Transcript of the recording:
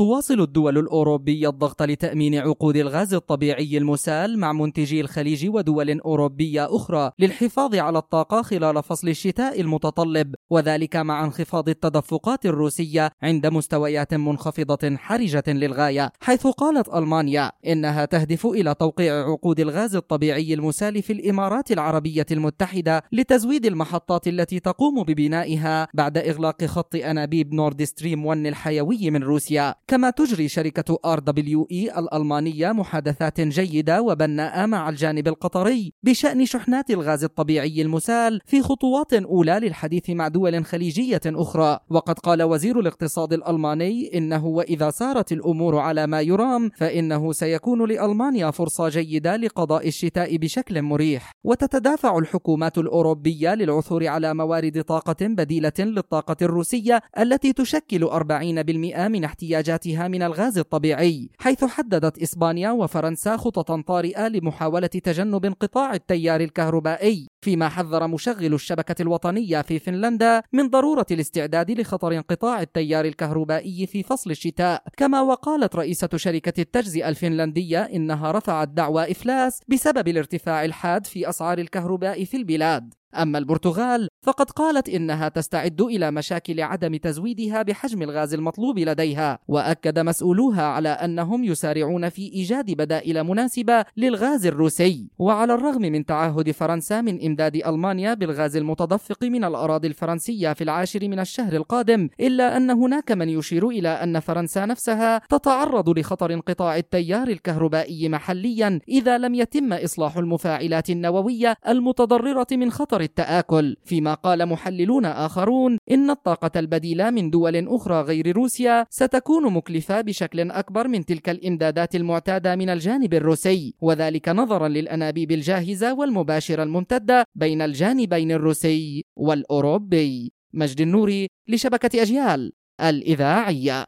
تواصل الدول الأوروبية الضغط لتأمين عقود الغاز الطبيعي المسال مع منتجي الخليج ودول أوروبية أخرى للحفاظ على الطاقة خلال فصل الشتاء المتطلب وذلك مع انخفاض التدفقات الروسية عند مستويات منخفضة حرجة للغاية. حيث قالت ألمانيا إنها تهدف إلى توقيع عقود الغاز الطبيعي المسال في الإمارات العربية المتحدة لتزويد المحطات التي تقوم ببنائها بعد إغلاق خط أنابيب نورد ستريم 1 الحيوي من روسيا. كما تجري شركة RWE الألمانية محادثات جيدة وبناءة مع الجانب القطري بشأن شحنات الغاز الطبيعي المسال في خطوات أولى للحديث مع دول خليجية أخرى. وقد قال وزير الاقتصاد الألماني إنه وإذا سارت الأمور على ما يرام فإنه سيكون لألمانيا فرصة جيدة لقضاء الشتاء بشكل مريح. وتتدافع الحكومات الأوروبية للعثور على موارد طاقة بديلة للطاقة الروسية التي تشكل 40% من احتياجاتها من الغاز الطبيعي حيث حددت إسبانيا وفرنسا خططا طارئة لمحاولة تجنب انقطاع التيار الكهربائي. فيما حذر مشغل الشبكة الوطنية في فنلندا من ضرورة الاستعداد لخطر انقطاع التيار الكهربائي في فصل الشتاء. كما وقالت رئيسة شركة التجزئة الفنلندية إنها رفعت دعوى إفلاس بسبب الارتفاع الحاد في أسعار الكهرباء في البلاد. أما البرتغال فقد قالت إنها تستعد إلى مشاكل عدم تزويدها بحجم الغاز المطلوب لديها. وأكد مسؤولوها على أنهم يسارعون في إيجاد بدائل مناسبة للغاز الروسي. وعلى الرغم من تعهد فرنسا من إمداد ألمانيا بالغاز المتدفق من الأراضي الفرنسية في العاشر من الشهر القادم إلا أن هناك من يشير إلى أن فرنسا نفسها تتعرض لخطر انقطاع التيار الكهربائي محليا إذا لم يتم إصلاح المفاعلات النووية المتضررة من خطر التآكل. فيما قال محللون آخرون إن الطاقة البديلة من دول أخرى غير روسيا ستكون مكلفة بشكل أكبر من تلك الإمدادات المعتادة من الجانب الروسي. وذلك نظرا للأنابيب الجاهزة والمباشرة الممتدة بين الجانبين الروسي والأوروبي. مجد النوري لشبكة أجيال الإذاعية.